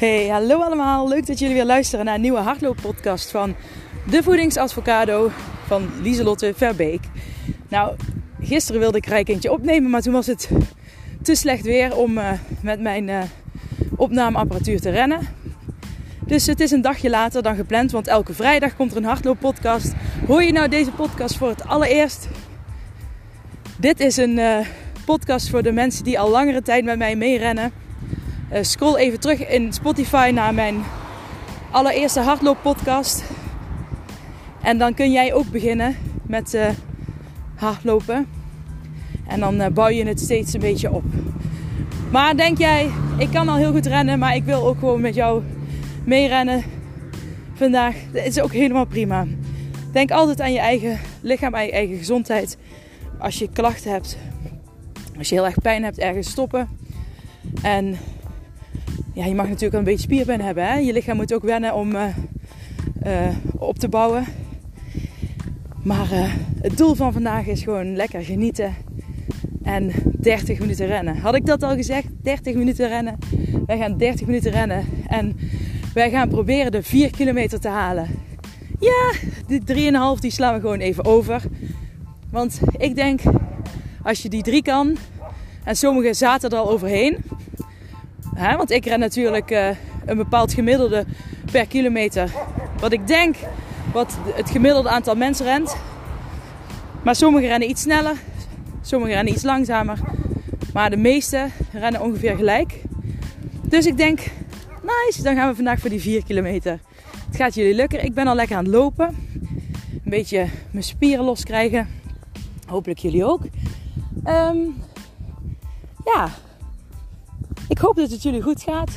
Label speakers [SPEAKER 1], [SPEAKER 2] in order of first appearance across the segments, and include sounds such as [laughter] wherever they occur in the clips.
[SPEAKER 1] Hey, hallo allemaal. Leuk dat jullie weer luisteren naar een nieuwe hardlooppodcast van De Voedingsadvocado van Lieselotte Verbeek. Nou, gisteren wilde ik eigenlijk eentje opnemen, maar toen was het te slecht weer om uh, met mijn uh, opnameapparatuur te rennen. Dus het is een dagje later dan gepland, want elke vrijdag komt er een hardlooppodcast. Hoor je nou deze podcast voor het allereerst? Dit is een uh, podcast voor de mensen die al langere tijd met mij meerennen. Uh, scroll even terug in Spotify naar mijn allereerste hardlooppodcast. En dan kun jij ook beginnen met uh, hardlopen. En dan uh, bouw je het steeds een beetje op. Maar denk jij, ik kan al heel goed rennen, maar ik wil ook gewoon met jou meerennen vandaag. Dat is ook helemaal prima. Denk altijd aan je eigen lichaam, aan je eigen gezondheid. Als je klachten hebt, als je heel erg pijn hebt, ergens stoppen. En ja, je mag natuurlijk een beetje spierpijn hebben. Hè? Je lichaam moet ook wennen om uh, uh, op te bouwen. Maar uh, het doel van vandaag is gewoon lekker genieten en 30 minuten rennen. Had ik dat al gezegd? 30 minuten rennen. Wij gaan 30 minuten rennen en wij gaan proberen de 4 kilometer te halen. Ja, die 3,5 die slaan we gewoon even over. Want ik denk, als je die 3 kan, en sommigen zaten er al overheen, Hè? Want ik ren natuurlijk uh, een bepaald gemiddelde per kilometer. Wat ik denk, wat het gemiddelde aantal mensen rent. Maar sommigen rennen iets sneller, sommigen rennen iets langzamer. Maar de meeste rennen ongeveer gelijk. Dus ik denk, nice, dan gaan we vandaag voor die 4 kilometer. Het gaat jullie lukken. Ik ben al lekker aan het lopen. Een beetje mijn spieren loskrijgen. Hopelijk jullie ook. Um, ja, ik hoop dat het jullie goed gaat.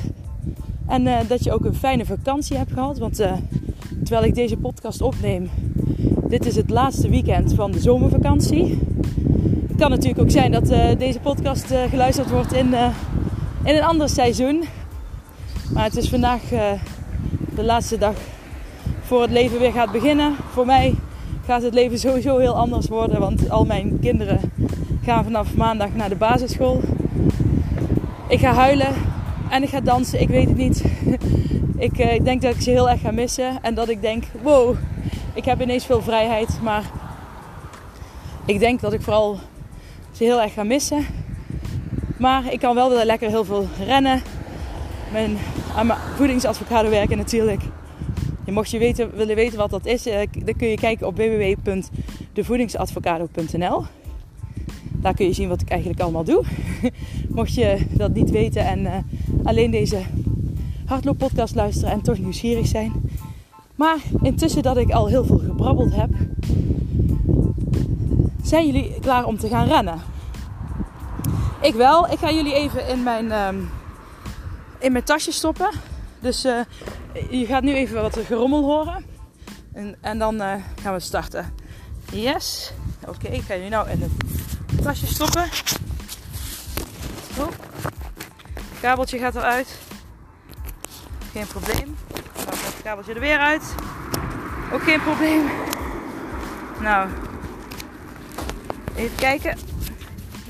[SPEAKER 1] En uh, dat je ook een fijne vakantie hebt gehad. Want uh, terwijl ik deze podcast opneem, dit is het laatste weekend van de zomervakantie. Het kan natuurlijk ook zijn dat uh, deze podcast geluisterd wordt in, in een ander seizoen. Maar het is vandaag de laatste dag voor het leven weer gaat beginnen. Voor mij gaat het leven sowieso heel anders worden. Want al mijn kinderen gaan vanaf maandag naar de basisschool. Ik ga huilen en ik ga dansen. Ik weet het niet. [laughs] ik, uh, ik denk dat ik ze heel erg ga missen. En dat ik denk, wow, ik heb ineens veel vrijheid. Maar ik denk dat ik vooral ze heel erg ga missen. Maar ik kan wel weer lekker heel veel rennen. Mijn, aan mijn voedingsadvocado werken natuurlijk. En mocht je weten, willen weten wat dat is, dan kun je kijken op www.devoedingsadvocado.nl. Daar kun je zien wat ik eigenlijk allemaal doe. [laughs] Mocht je dat niet weten en uh, alleen deze hardlooppodcast luisteren en toch nieuwsgierig zijn. Maar intussen dat ik al heel veel gebrabbeld heb, zijn jullie klaar om te gaan rennen? Ik wel. Ik ga jullie even in mijn, um, in mijn tasje stoppen. Dus uh, je gaat nu even wat gerommel horen. En, en dan uh, gaan we starten. Yes. Oké, ik ga jullie nou in het tasje stoppen. Zo. Het kabeltje gaat eruit. Geen probleem. Dan het kabeltje er weer uit. Ook geen probleem. Nou, even kijken.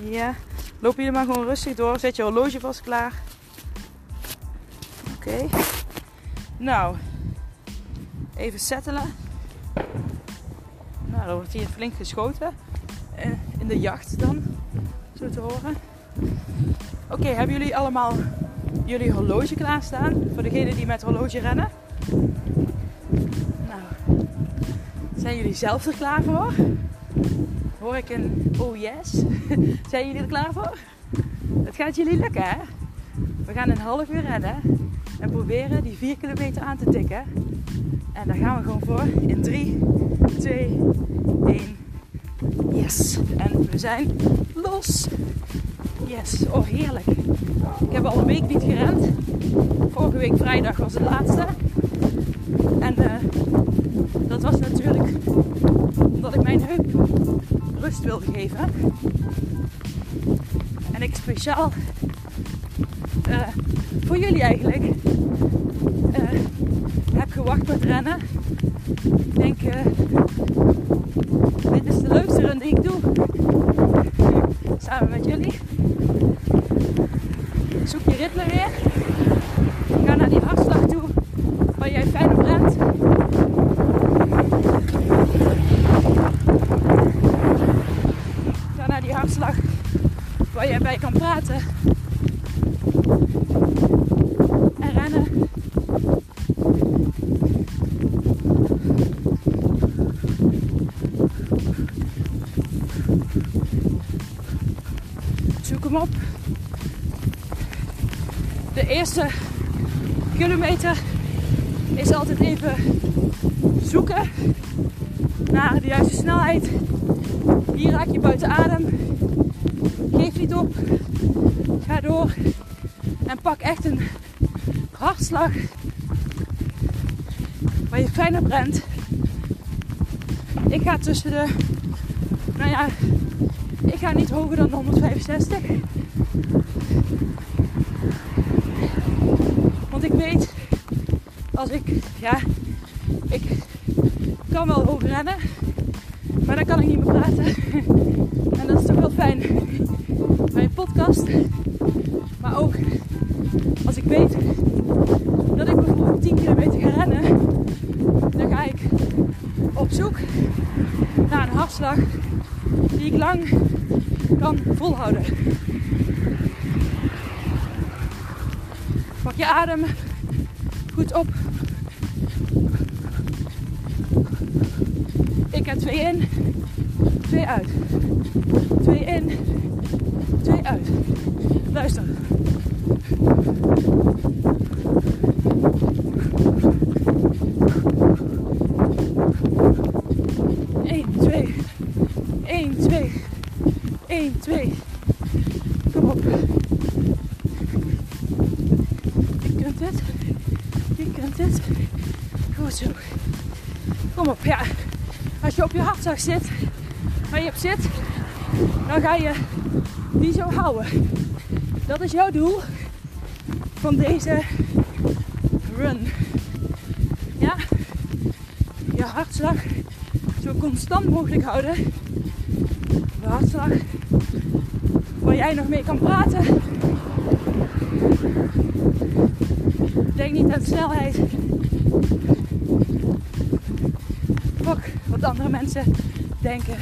[SPEAKER 1] Ja, lopen jullie maar gewoon rustig door. Zet je horloge vast klaar. Oké. Nou, even settelen. Nou, dan wordt hier flink geschoten. In de jacht dan, zo te horen. Oké, hebben jullie allemaal jullie horloge klaarstaan? Voor degenen die met horloge rennen. Nou, zijn jullie zelf er klaar voor? Hoor ik een oh yes? [laughs] zijn jullie er klaar voor? Het gaat jullie lukken hè? We gaan een half uur rennen en proberen die 4 kilometer aan te tikken. En daar gaan we gewoon voor in 3, 2, 1. Yes. En we zijn los. Yes. Oh, heerlijk. Ik heb al een week niet gerend. Vorige week vrijdag was het laatste. En uh, dat was natuurlijk omdat ik mijn heup rust wilde geven. En ik speciaal uh, voor jullie eigenlijk uh, heb gewacht met rennen. Ik denk, dit is de leukste run die ik doe. Samen met jullie. Zoek je ritme weer. Ga naar die hartslag waar jij bij kan praten. En rennen. Zoek hem op. De eerste kilometer is altijd even zoeken naar de juiste snelheid. Hier raak je buiten adem. Ga door. En pak echt een hartslag waar je fijn op. Ik ga tussen de, nou ja, ik ga niet hoger dan 165. Want ik weet, als ik, ja, ik kan wel hoog rennen, maar dan kan ik niet meer praten. [laughs] En dat is toch wel fijn bij een podcast. Maar ook als ik weet dat ik bijvoorbeeld 10 kilometer ga rennen, dan ga ik op zoek naar een hartslag die ik lang kan volhouden. Pak je adem goed op. Ik heb twee in, twee uit. Twee in, twee uit. Luister. Eén, twee. Eén, twee. Eén, twee. Kom op. Je kunt het. Je kunt het. Goed zo. Kom op, ja. Op je hartslag zit, waar je op zit, dan ga je die zo houden. Dat is jouw doel van deze run. Ja, je hartslag zo constant mogelijk houden. De hartslag waar jij nog mee kan praten. Denk niet aan snelheid. Fuck andere mensen denken.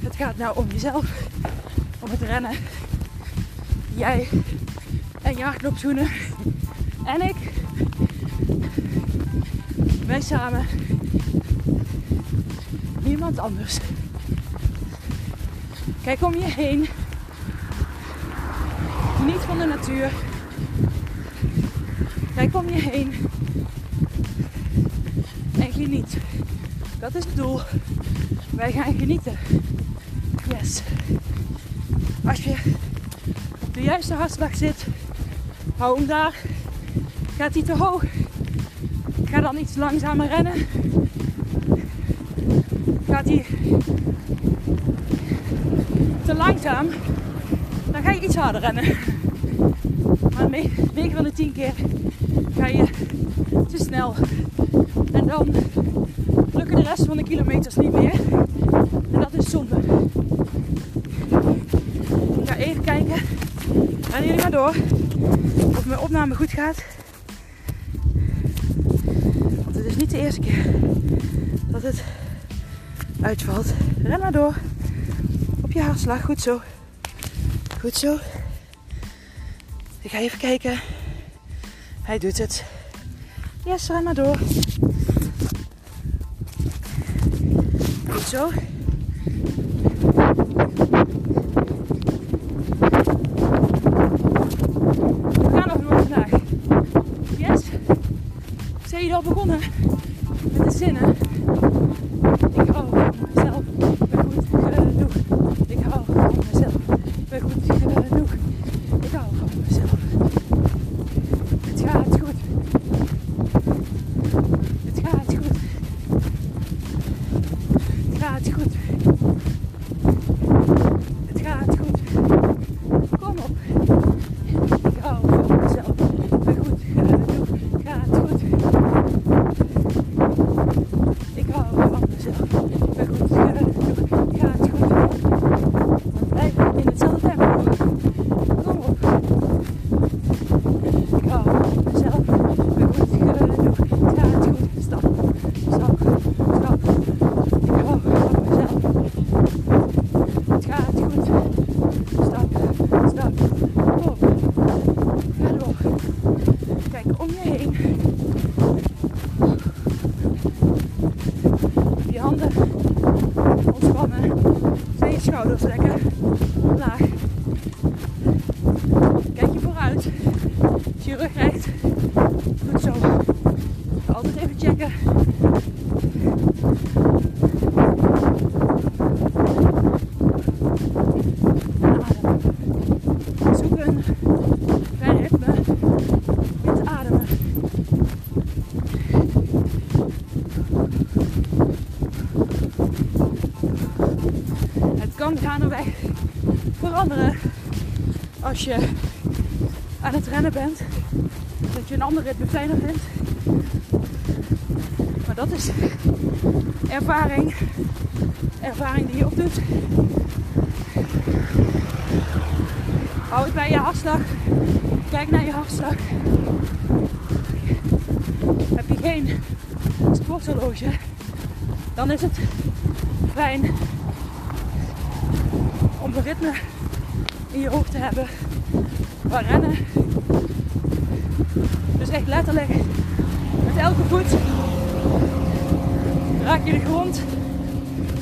[SPEAKER 1] Het gaat nou om jezelf, om het rennen. Jij en je en ik. Wij samen. Niemand anders. Kijk om je heen. Geniet van de natuur. Kijk om je heen. En geniet. Dat is het doel. Wij gaan genieten. Yes. Als je op de juiste hartslag zit, hou hem daar. Gaat hij te hoog? Ga dan iets langzamer rennen. Gaat hij te langzaam, dan ga je iets harder rennen. Maar 9 van de 10 keer ga je te snel. En dan lukken de rest van de kilometers niet meer. En dat is zonde. Ik ga even kijken. Gaan jullie maar door. Of mijn opname goed gaat. Want het is niet de eerste keer dat het uitvalt. Ren maar door. Op je hartslag. Goed zo. Goed zo. Ik ga even kijken. Hij doet het. Yes, ren maar door. Zo. We gaan nog door vandaag. Yes. Zijn jullie al begonnen met de zinnen? Ik hou van mezelf. Ik ben goed genoeg. Ik hou van mezelf. Ik ben goed genoeg. Ik hou van mezelf. Het gaat goed. Het gaat goed. Het gaat goed. Het gaat goed. Kom op. Ik hou van mezelf. Ik ben goed genoeg. Het gaat goed. Ik hou van mezelf. Ik ben goed genoeg. Het gaat goed. schouders lekker laag. Kijk je vooruit. Als je rug recht. Goed zo. Altijd even checken. Adem. Zoek een fijn ritme met ademen. Het kan gaandeweg veranderen als je aan het rennen bent. Dat je een ander ritme fijner vindt. Maar dat is ervaring. Ervaring die je opdoet. Hou het bij je hartslag. Kijk naar je hartslag. Heb je geen sporthorloge, dan is het fijn om een ritme in je hoofd te hebben rennen. Dus echt letterlijk met elke voet raak je de grond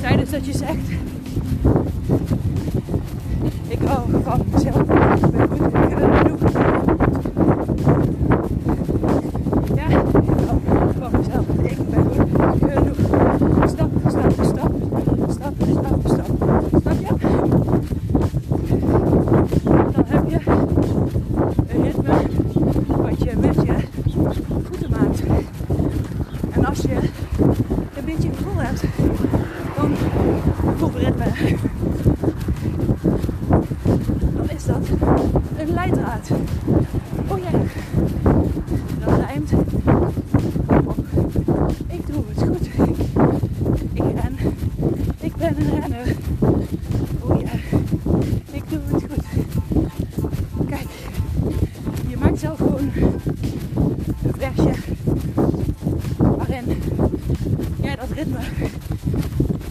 [SPEAKER 1] tijdens dat je zegt ik hou van mezelf. Goed, ik ben genoeg. Ja, ik hou van mezelf. Ik ben goed genoeg. Stap, stap, stap. Stap, stap, stap. Snap je? Dan heb je een ritme wat je met je voeten maakt. En als je een beetje gevoel hebt, dan voelritme. Dan is dat een leidraad. Oh ja, dat rijmt op ik doe het goed. Ik ren. Ik ben een renner. Oh ja, ik doe het goed. Kijk, je maakt zelf gewoon een versje waarin jij dat ritme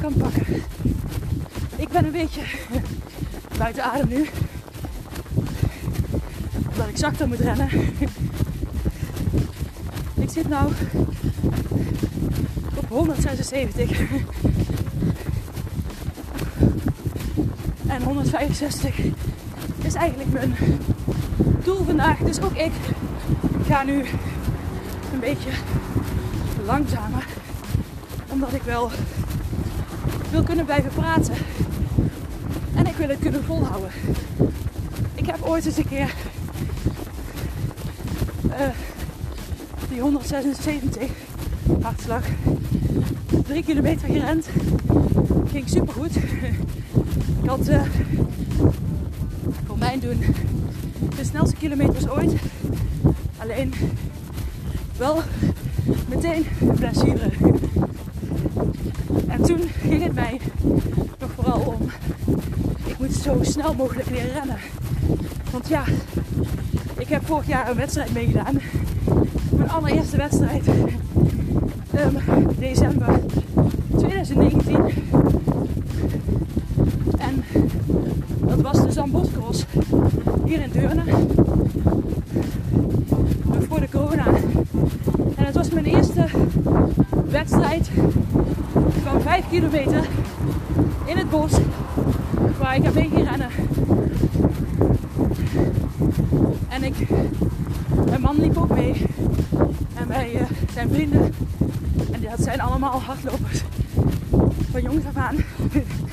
[SPEAKER 1] kan pakken. Ik ben een beetje buiten adem nu. Ik zachter moet rennen. Ik zit nou op 176. En 165 is eigenlijk mijn doel vandaag. Dus ook ik ga nu een beetje langzamer. Omdat ik wel wil kunnen blijven praten. En ik wil het kunnen volhouden. Ik heb ooit eens een keer 76 hartslag. 3 kilometer gerend. Ging supergoed. Ik had eh, voor mijn doen de snelste kilometers ooit. Alleen wel meteen blessure. En toen ging het mij nog vooral om. Ik moet zo snel mogelijk weer rennen. Want ja, ik heb vorig jaar een wedstrijd meegedaan. Allereerste wedstrijd. Ehm, december 2019. En dat was de Zamboscross hier in Deurne. Voor de corona. En het was mijn eerste wedstrijd van 5 kilometer in het bos waar ik heb rennen. En ik, mijn man liep ook mee. En wij uh, zijn vrienden. En dat zijn allemaal hardlopers. Van jongs af aan.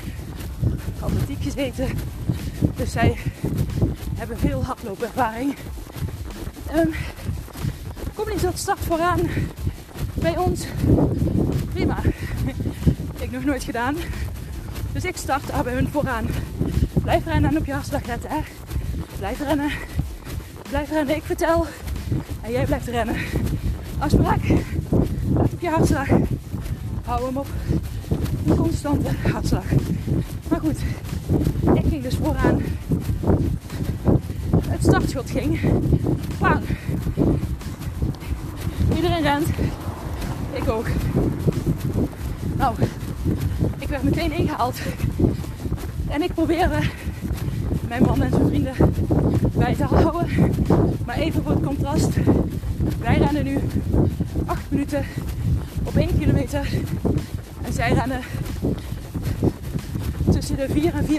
[SPEAKER 1] [laughs] Atletiek gezeten. Dus zij hebben veel hardloopervaring. Um, kom niet tot start vooraan bij ons. Prima. [laughs] ik nog nooit gedaan. Dus ik start daar bij hun vooraan. Blijf rennen en op je hartslag letten. Hè? Blijf rennen. Blijf rennen. Ik vertel. En jij blijft rennen. Afspraak. Blijf op je hartslag. Hou hem op een constante hartslag. Maar goed. Ik ging dus vooraan. Het startschot ging. Iedereen rent. Ik ook. Nou, ik werd meteen ingehaald. En ik probeerde mijn man en zijn vrienden bij te houden. Maar even voor het contrast. Wij rennen nu 8 minuten op 1 kilometer. En zij rennen tussen de 4 en 4,5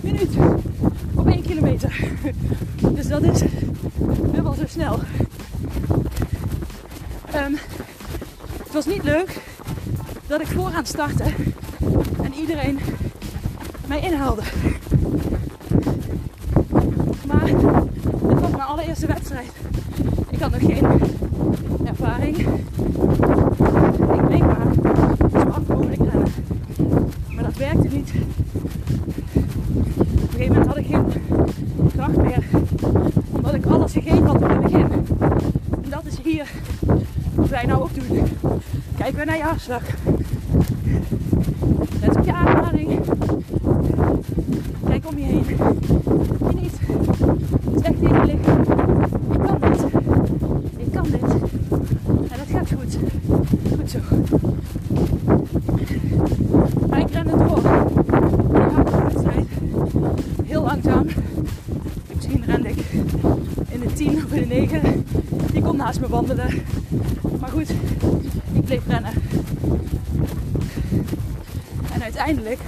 [SPEAKER 1] minuut op 1 kilometer. Dus dat is dubbel zo snel. Um, het was niet leuk dat ik vooraan startte en iedereen mij inhaalde. Maar dit was mijn allereerste wedstrijd. Ik had geen ervaring. Ik bleef maar zo hard mogelijk rennen. Maar dat werkte niet. Op een gegeven moment had ik geen kracht meer. Omdat ik alles gegeven had in het begin. En dat is hier wat wij nou ook doen. Kijken naar je hartslag. Let op je ademhaling. Kijk om je heen. Geniet. Zeg tegen je lichaam. Kan. Ik kan dit. En dat gaat goed. Goed Maar ik ren het door. Ik had de wedstrijd. Heel langzaam. Misschien rende ik in de 10 of in de 9. Die kon naast me wandelen. Maar goed, ik bleef rennen. En uiteindelijk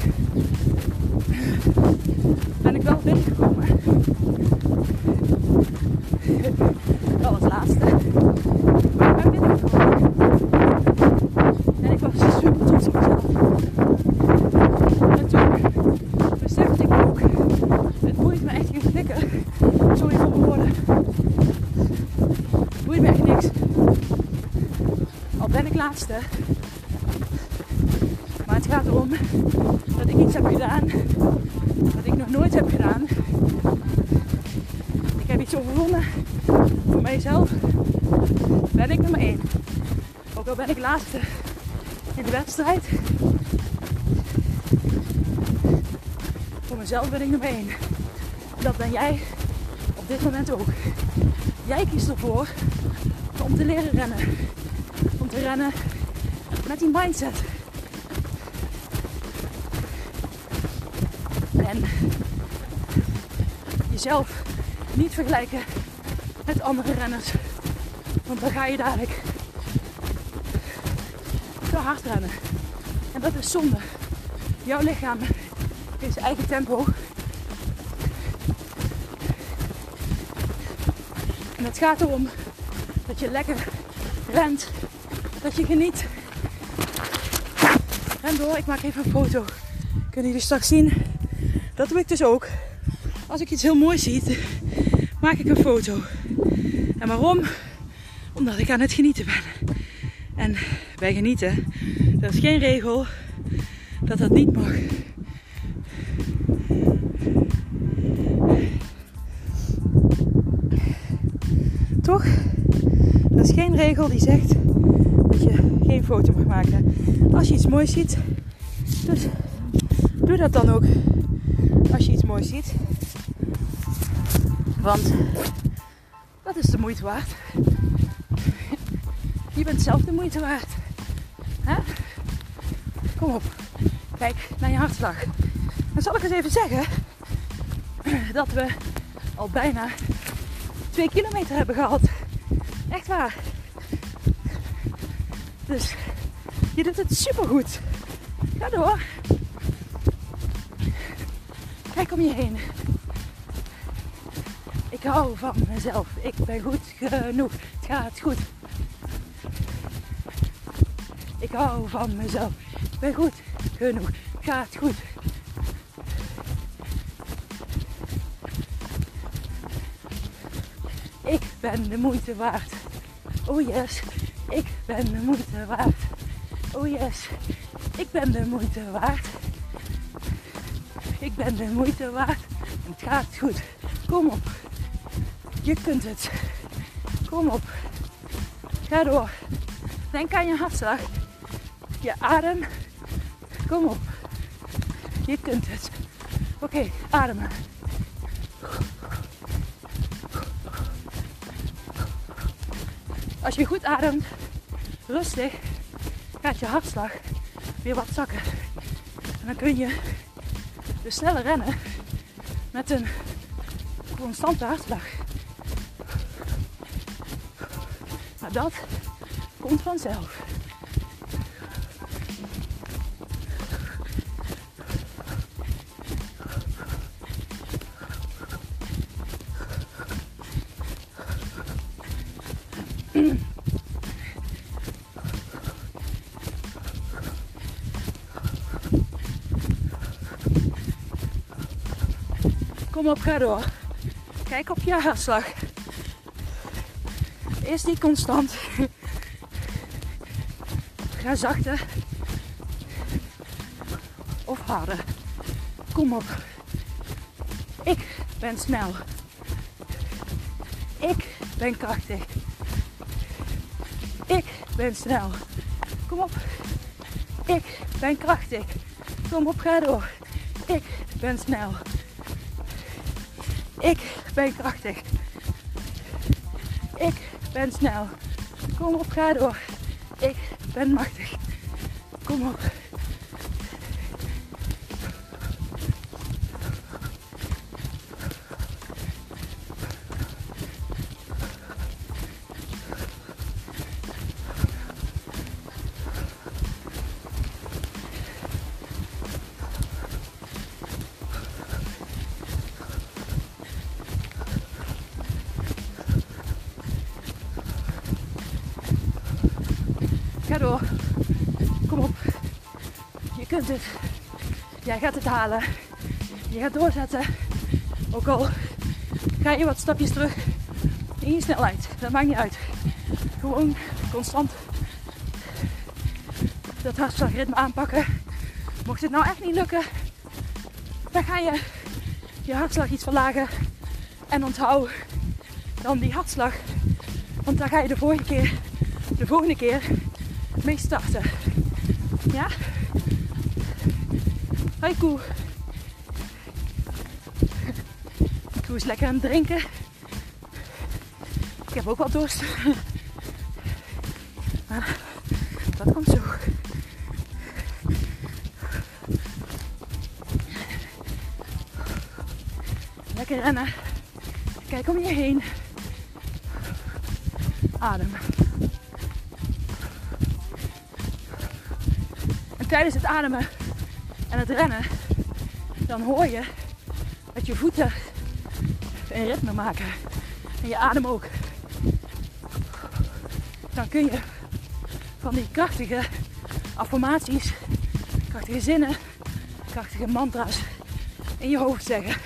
[SPEAKER 1] ben ik wel binnengekomen. Wel als laatste. Maar ik ben binnengekomen. En ik was super trots op mezelf. En toen besefte ik ook, het boeit me echt geen flikker. Sorry voor mijn woorden. Het boeit me echt niks. Al Maar het gaat erom dat ik iets heb gedaan wat ik nog nooit heb gedaan. Ik heb iets overwonnen voor mijzelf. Ben ik nummer 1. Ook al ben ik laatste in de wedstrijd. Voor mezelf ben ik nummer 1. Dat ben jij op dit moment ook. Jij kiest ervoor om te leren rennen. Om te rennen met die mindset. En jezelf niet vergelijken met andere renners. Want dan ga je dadelijk te hard rennen. En dat is zonde. Jouw lichaam heeft zijn eigen tempo. En het gaat erom dat je lekker rent. Dat je geniet. Door, ik maak even een foto. Kunnen jullie straks zien? Dat doe ik dus ook. Als ik iets heel moois zie, maak ik een foto. En waarom? Omdat ik aan het genieten ben. En bij genieten, er is geen regel dat dat niet mag. Toch? Er is geen regel die zegt dat je geen foto mag maken. Als je iets moois ziet, dus doe dat dan ook. Als je iets moois ziet. Want dat is de moeite waard. Je bent zelf de moeite waard. Hè? Kom op. Kijk naar je hartslag. Dan zal ik eens even zeggen dat we al bijna twee kilometer hebben gehad. Echt waar. Dus je doet het supergoed. Ga door. Kijk om je heen. Ik hou van mezelf. Ik ben goed genoeg. Het gaat goed. Ik hou van mezelf. Ik ben goed genoeg. Het gaat goed. Ik ben de moeite waard. Oh yes, ik ben de moeite waard. Oh yes, ik ben de moeite waard. Ik ben de moeite waard. Het gaat goed. Kom op. Je kunt het. Kom op. Ga door. Denk aan je hartslag. Je adem. Kom op. Je kunt het. Oké, ademen. Als je goed ademt, rustig, gaat je hartslag weer wat zakken. En dan kun je dus sneller rennen met een constante hartslag. Maar dat komt vanzelf. Kom op, ga door. Kijk op je hartslag. Is die constant? Ga zachter. Of harder. Kom op. Ik ben snel. Ik ben krachtig. Ik ben snel. Kom op. Ik ben krachtig. Kom op, ga door. Ik ben snel. Ik ben krachtig. Ik ben snel. Kom op, ga door. Ik ben machtig. Kom op. Ga door. Kom op. Het. Jij gaat het halen. Je gaat doorzetten. Ook al ga je wat stapjes terug in je snelheid. Dat maakt niet uit. Gewoon constant dat hartslagritme aanpakken. Mocht het nou echt niet lukken, dan ga je je hartslag iets verlagen. En onthoud dan die hartslag. Want daar ga je de volgende keer, de volgende keer mee starten. Ja? Hoi koe. Koe is lekker aan het drinken. Ik heb ook wat dorst. Maar dat komt zo. Lekker rennen. Kijk om je heen. Adem. En tijdens het ademen en het rennen, dan hoor je dat je voeten een ritme maken. En je adem ook. Dan kun je van die krachtige affirmaties, krachtige zinnen, krachtige mantra's in je hoofd zeggen.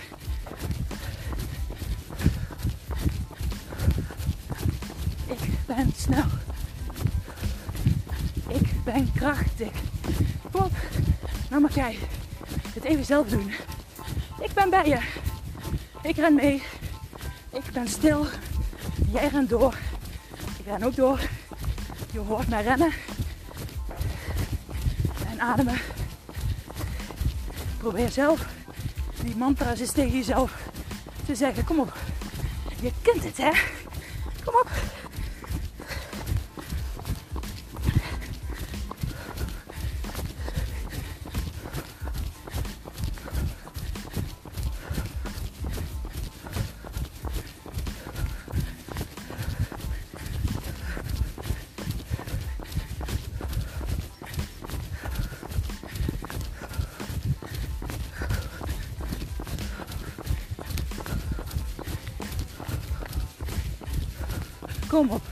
[SPEAKER 1] Ik ben snel. Ik ben krachtig. Kom op, nou mag jij het even zelf doen. Ik ben bij je. Ik ren mee. Ik ben stil. Jij rent door. Ik ren ook door. Je hoort mij rennen. En ademen. Probeer zelf die mantra's eens tegen jezelf te zeggen. Kom op. Je kunt het, hè? Kom op. Kom op.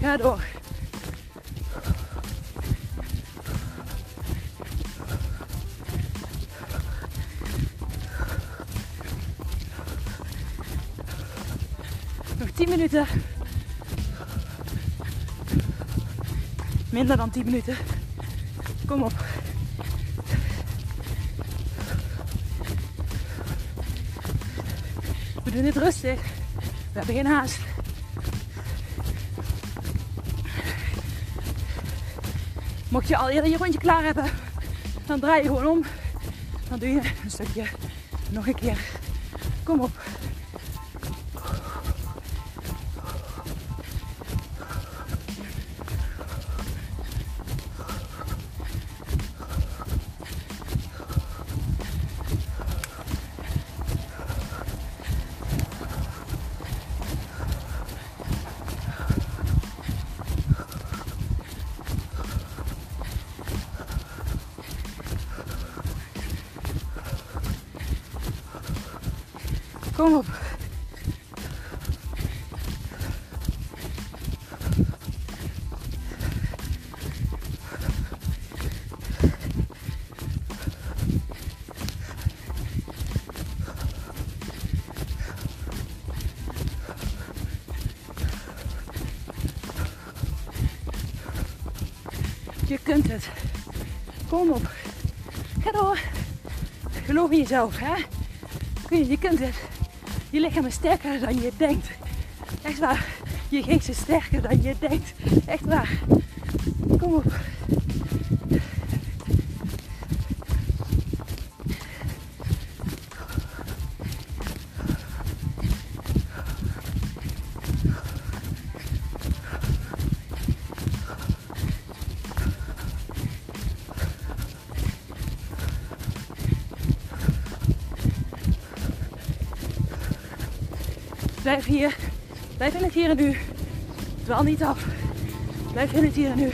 [SPEAKER 1] Ga door. Nog 10 minuten. Minder dan 10 minuten. Kom op. We doen dit rustig. We hebben geen haast. Mocht je al eerder je rondje klaar hebben, dan draai je gewoon om. Dan doe je een stukje nog een keer. Kom op. Kom op. kunt het. Kom op. Ga door. Geloof in jezelf, hè? Je, je kunt het. Je lichaam is sterker dan je denkt. Echt waar. Je geest is sterker dan je denkt. Echt waar. Kom op. Blijf hier. Blijf in het hier en nu. Dwaal niet af. Blijf in het hier en nu.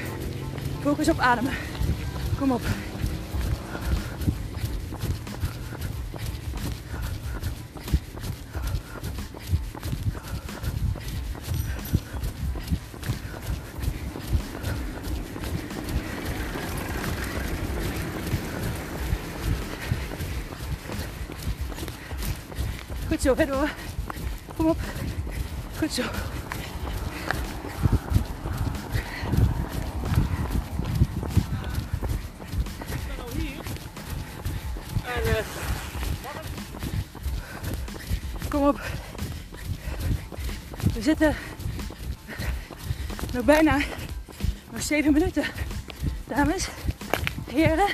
[SPEAKER 1] Focus op ademen. Kom op. Goed zo, verder. Goed zo. Kom op. We zitten nog bijna nog zeven minuten. Dames, heren,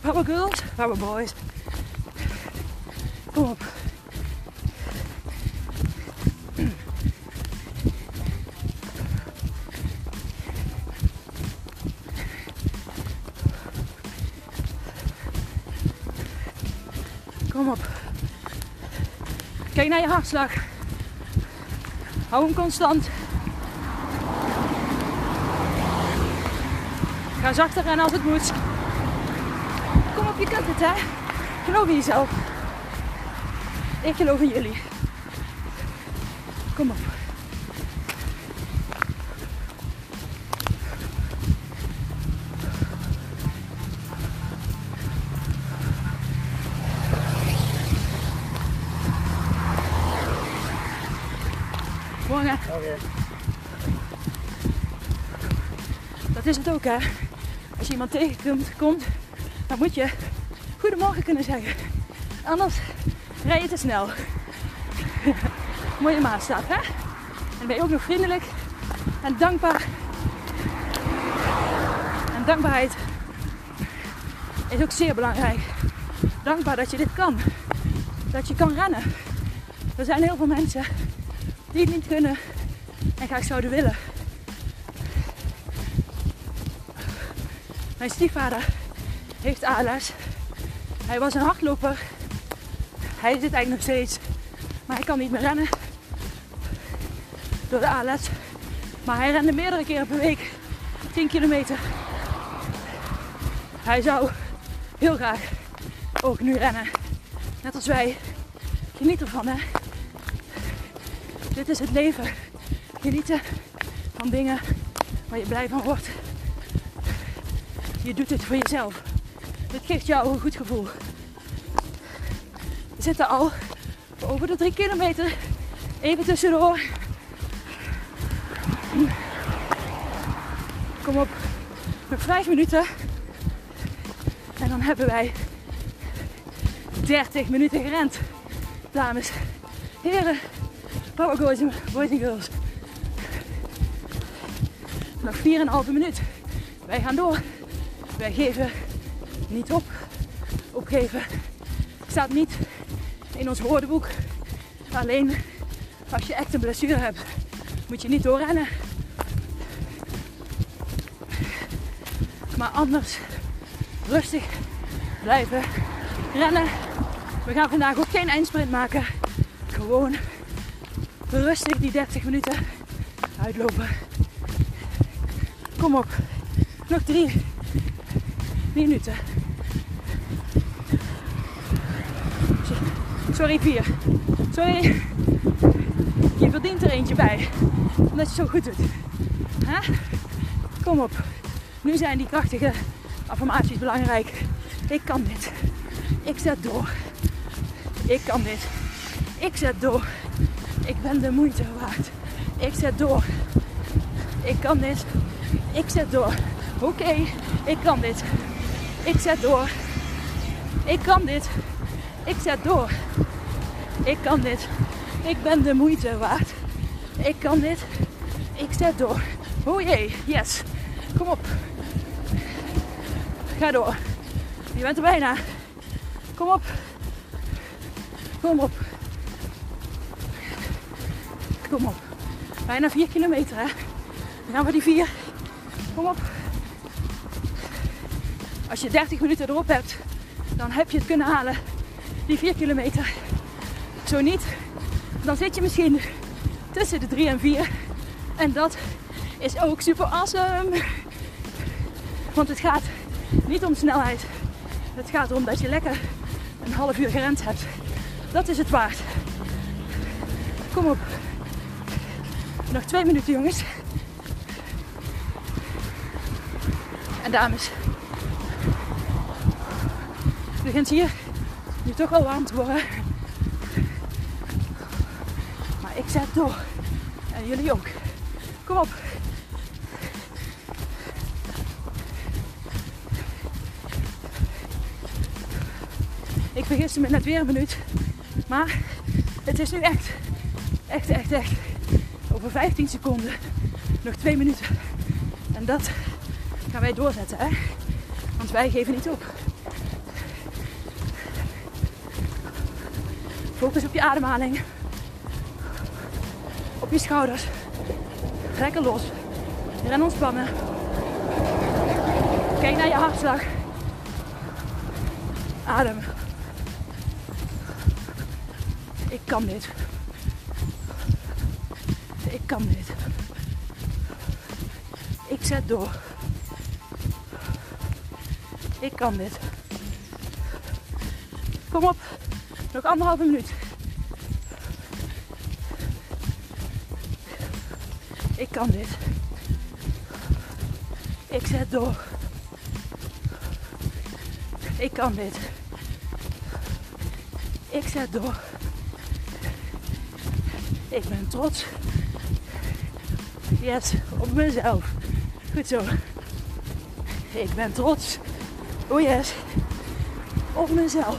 [SPEAKER 1] power girls, power boys. Kom op. Kom op. Hartslag. Hou hem constant. Ga zachter rennen als het moet. Kom op, je kunt het hè. Geloof in jezelf. Ik geloof in jullie. Dat is het ook hè. Als je iemand tegenkomt, komt, dan moet je goedemorgen kunnen zeggen. Anders rij je te snel. Mooie maatstaf hè. En ben je ook nog vriendelijk en dankbaar. En dankbaarheid is ook zeer belangrijk. Dankbaar dat je dit kan. Dat je kan rennen. Er zijn heel veel mensen die het niet kunnen en graag zouden willen. Mijn stiefvader heeft ALS. Hij was een hardloper. Hij zit eigenlijk nog steeds. Maar hij kan niet meer rennen. Door de ALS. Maar hij rende meerdere keren per week 10 kilometer. Hij zou heel graag ook nu rennen. Net als wij. Geniet ervan hè. Dit is het leven. Genieten van dingen waar je blij van wordt. Je doet het voor jezelf. Dit geeft jou een goed gevoel. We zitten al over de drie kilometer. Even tussendoor. Kom op. Nog vijf minuten. En dan hebben wij 30 minuten gerend. Dames, heren, power en boys en girls. Nog 4,5 minuut. Wij gaan door. Wij geven niet op. Opgeven staat niet in ons woordenboek. Alleen als je echt een blessure hebt, moet je niet doorrennen. Maar anders rustig blijven rennen. We gaan vandaag ook geen eindsprint maken. Gewoon rustig die 30 minuten uitlopen. Kom op. Nog drie minuten. Sorry, vier. Sorry. Je verdient er eentje bij. Omdat je zo goed doet. Huh? Kom op. Nu zijn die krachtige affirmaties belangrijk. Ik kan dit. Ik zet door. Ik kan dit. Ik zet door. Ik ben de moeite waard. Ik zet door. Ik kan dit. Ik zet door. Oké, ik kan dit. Ik zet door. Ik kan dit. Ik zet door. Ik kan dit. Ik ben de moeite waard. Ik kan dit. Ik zet door. Oh jee, yes. Kom op. Ga door. Je bent er bijna. Kom op. Kom op. Kom op. Bijna 4 kilometer hè. Dan gaan we die 4. Kom op. Als je 30 minuten erop hebt, dan heb je het kunnen halen. Die 4 kilometer. Zo niet, dan zit je misschien tussen de 3 en 4. En dat is ook super awesome. Want het gaat niet om snelheid. Het gaat erom dat je lekker een half uur gerend hebt. Dat is het waard. Kom op. Nog twee minuten, jongens. En dames. Het begint hier nu toch wel warm te worden. Maar ik zet door. En jullie ook. Kom op. Ik vergiste me net weer een minuut. Maar het is nu echt, echt, echt, echt. Over 15 seconden. Nog twee minuten. En dat gaan wij doorzetten, hè? Want wij geven niet op. Focus op je ademhaling. Op je schouders. Lekker los. Ren ontspannen. Kijk naar je hartslag. Adem. Ik kan dit. Ik kan dit. Ik zet door. Ik kan dit. Kom op. Nog anderhalve minuut. Ik kan dit. Ik zet door. Ik kan dit. Ik zet door. Ik ben trots. Yes, op mezelf. Goed zo. Ik ben trots. Oh yes. Op mezelf.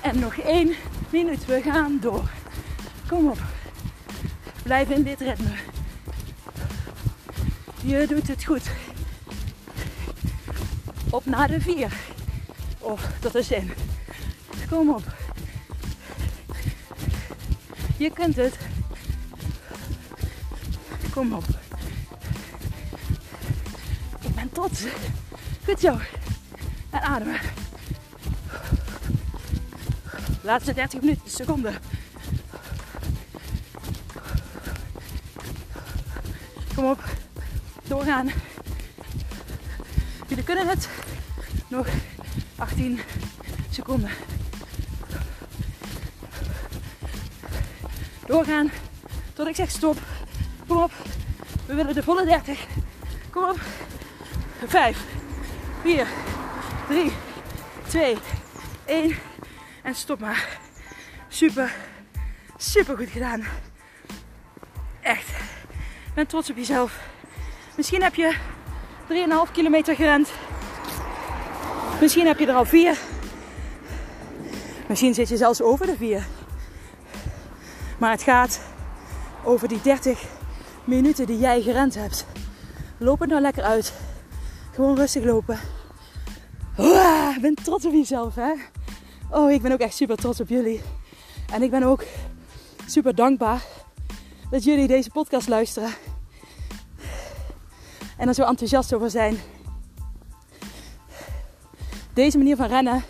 [SPEAKER 1] En nog één minuut. We gaan door. Kom op. Blijf in dit ritme. Je doet het goed. Op naar de vier. Of tot de zin. Kom op. Je kunt het. Kom op. Ik ben trots. Goed zo. En ademen. Laatste 30 minuten, seconden. Kom op. Doorgaan. Jullie kunnen het. Nog 18 seconden. Doorgaan. Tot ik zeg stop. Kom op. We willen de volle 30. Kom op. 5, 4, 3, 2, 1. En stop maar. Super, super goed gedaan. Echt. Ik ben trots op jezelf. Misschien heb je 3,5 kilometer gerend. Misschien heb je er al 4. Misschien zit je zelfs over de 4. Maar het gaat over die 30 minuten die jij gerend hebt. Loop het nou lekker uit. Gewoon rustig lopen. Ik ben trots op jezelf, hè? Oh, ik ben ook echt super trots op jullie. En ik ben ook super dankbaar dat jullie deze podcast luisteren. En er zo enthousiast over zijn. Deze manier van rennen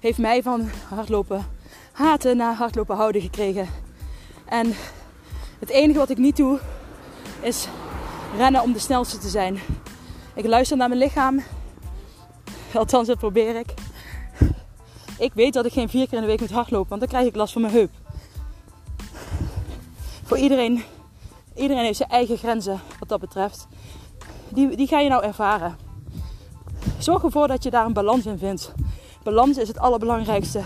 [SPEAKER 1] heeft mij van hardlopen haten naar hardlopen houden gekregen. En het enige wat ik niet doe is rennen om de snelste te zijn. Ik luister naar mijn lichaam. Althans, dat probeer ik. Ik weet dat ik geen vier keer in de week moet hardlopen, want dan krijg ik last van mijn heup. Voor iedereen, iedereen heeft zijn eigen grenzen wat dat betreft. Die, die ga je nou ervaren. Zorg ervoor dat je daar een balans in vindt. Balans is het allerbelangrijkste.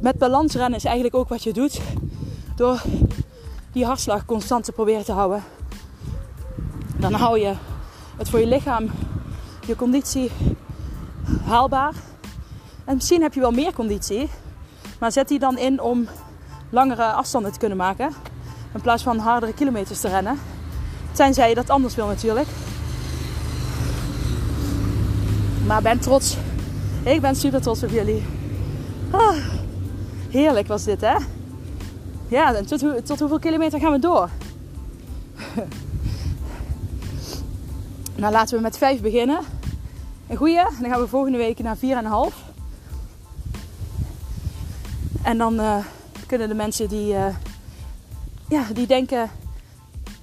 [SPEAKER 1] Met balans rennen is eigenlijk ook wat je doet. Door die hartslag constant te proberen te houden. Dan hou je het voor je lichaam je conditie haalbaar. En misschien heb je wel meer conditie. Maar zet die dan in om langere afstanden te kunnen maken. In plaats van hardere kilometers te rennen. Tenzij je dat anders wil natuurlijk. Maar ben trots. Ik ben super trots op jullie. Ah, heerlijk was dit hè. Ja, en tot, tot hoeveel kilometer gaan we door? [laughs] nou, laten we met 5 beginnen. Een goeie. Dan gaan we volgende week naar 4,5. En dan uh, kunnen de mensen die, uh, ja, die denken: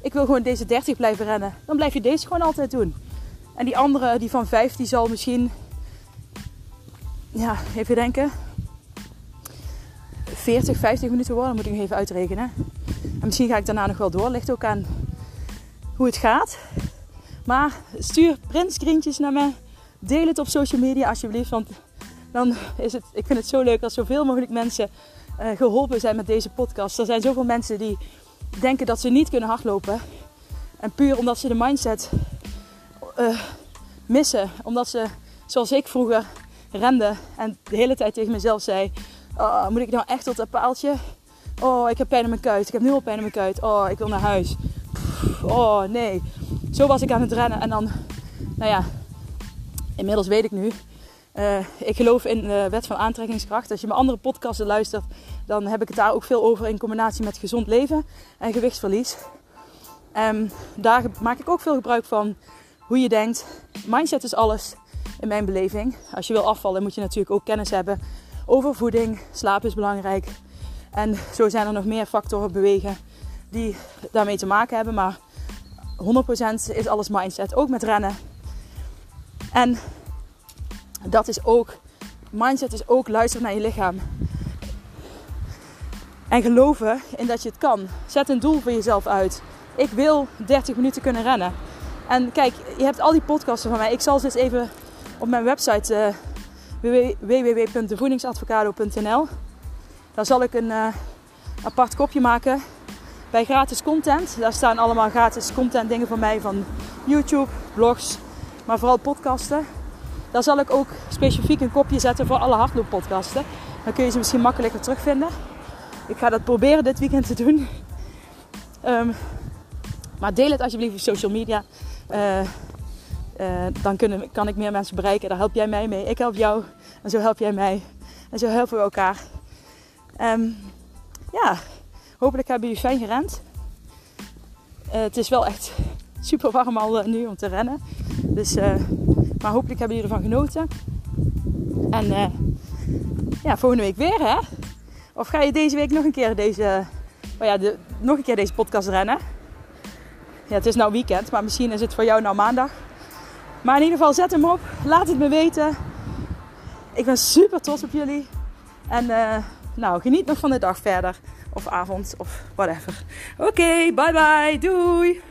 [SPEAKER 1] ik wil gewoon deze 30 blijven rennen. Dan blijf je deze gewoon altijd doen. En die andere, die van 5, die zal misschien, ja, even denken, 40, 50 minuten worden. moet ik nog even uitrekenen. En misschien ga ik daarna nog wel door. Ligt ook aan hoe het gaat. Maar stuur printscreentjes naar me. Deel het op social media alsjeblieft. Want dan is het, ik vind het zo leuk als zoveel mogelijk mensen uh, geholpen zijn met deze podcast. Er zijn zoveel mensen die denken dat ze niet kunnen hardlopen. En puur omdat ze de mindset uh, missen. Omdat ze, zoals ik vroeger, rende en de hele tijd tegen mezelf zei: oh, Moet ik nou echt tot dat paaltje? Oh, ik heb pijn in mijn kuit. Ik heb nu al pijn in mijn kuit. Oh, ik wil naar huis. Oh, nee. Zo was ik aan het rennen. En dan, nou ja, inmiddels weet ik nu. Uh, ik geloof in de wet van aantrekkingskracht. Als je mijn andere podcasten luistert, dan heb ik het daar ook veel over in combinatie met gezond leven en gewichtsverlies. Um, daar maak ik ook veel gebruik van hoe je denkt. Mindset is alles in mijn beleving. Als je wil afvallen, moet je natuurlijk ook kennis hebben over voeding. Slaap is belangrijk. En zo zijn er nog meer factoren bewegen die daarmee te maken hebben. Maar 100% is alles mindset. Ook met rennen. En dat is ook, mindset is ook luisteren naar je lichaam. En geloven in dat je het kan. Zet een doel voor jezelf uit. Ik wil 30 minuten kunnen rennen. En kijk, je hebt al die podcasten van mij. Ik zal ze eens even op mijn website uh, www.devoedingsadvocado.nl. Daar zal ik een uh, apart kopje maken bij gratis content. Daar staan allemaal gratis content dingen van mij van YouTube, blogs, maar vooral podcasten. Daar zal ik ook specifiek een kopje zetten voor alle hardlooppodcasten. Dan kun je ze misschien makkelijker terugvinden. Ik ga dat proberen dit weekend te doen. Um, maar deel het alsjeblieft op social media. Uh, uh, dan kunnen, kan ik meer mensen bereiken. Daar help jij mij mee. Ik help jou. En zo help jij mij. En zo helpen we elkaar. Um, ja, hopelijk hebben jullie fijn gerend. Uh, het is wel echt [laughs] super warm al nu om te rennen. Dus, maar hopelijk hebben jullie ervan genoten. En ja, volgende week weer hè. Of ga je deze week nog een keer deze, oh ja, de, nog een keer deze podcast rennen? Ja, het is nou weekend, maar misschien is het voor jou nou maandag. Maar in ieder geval, zet hem op. Laat het me weten. Ik ben super trots op jullie. En nou, geniet nog van de dag verder. Of avond, of whatever. Oké, bye bye. Doei.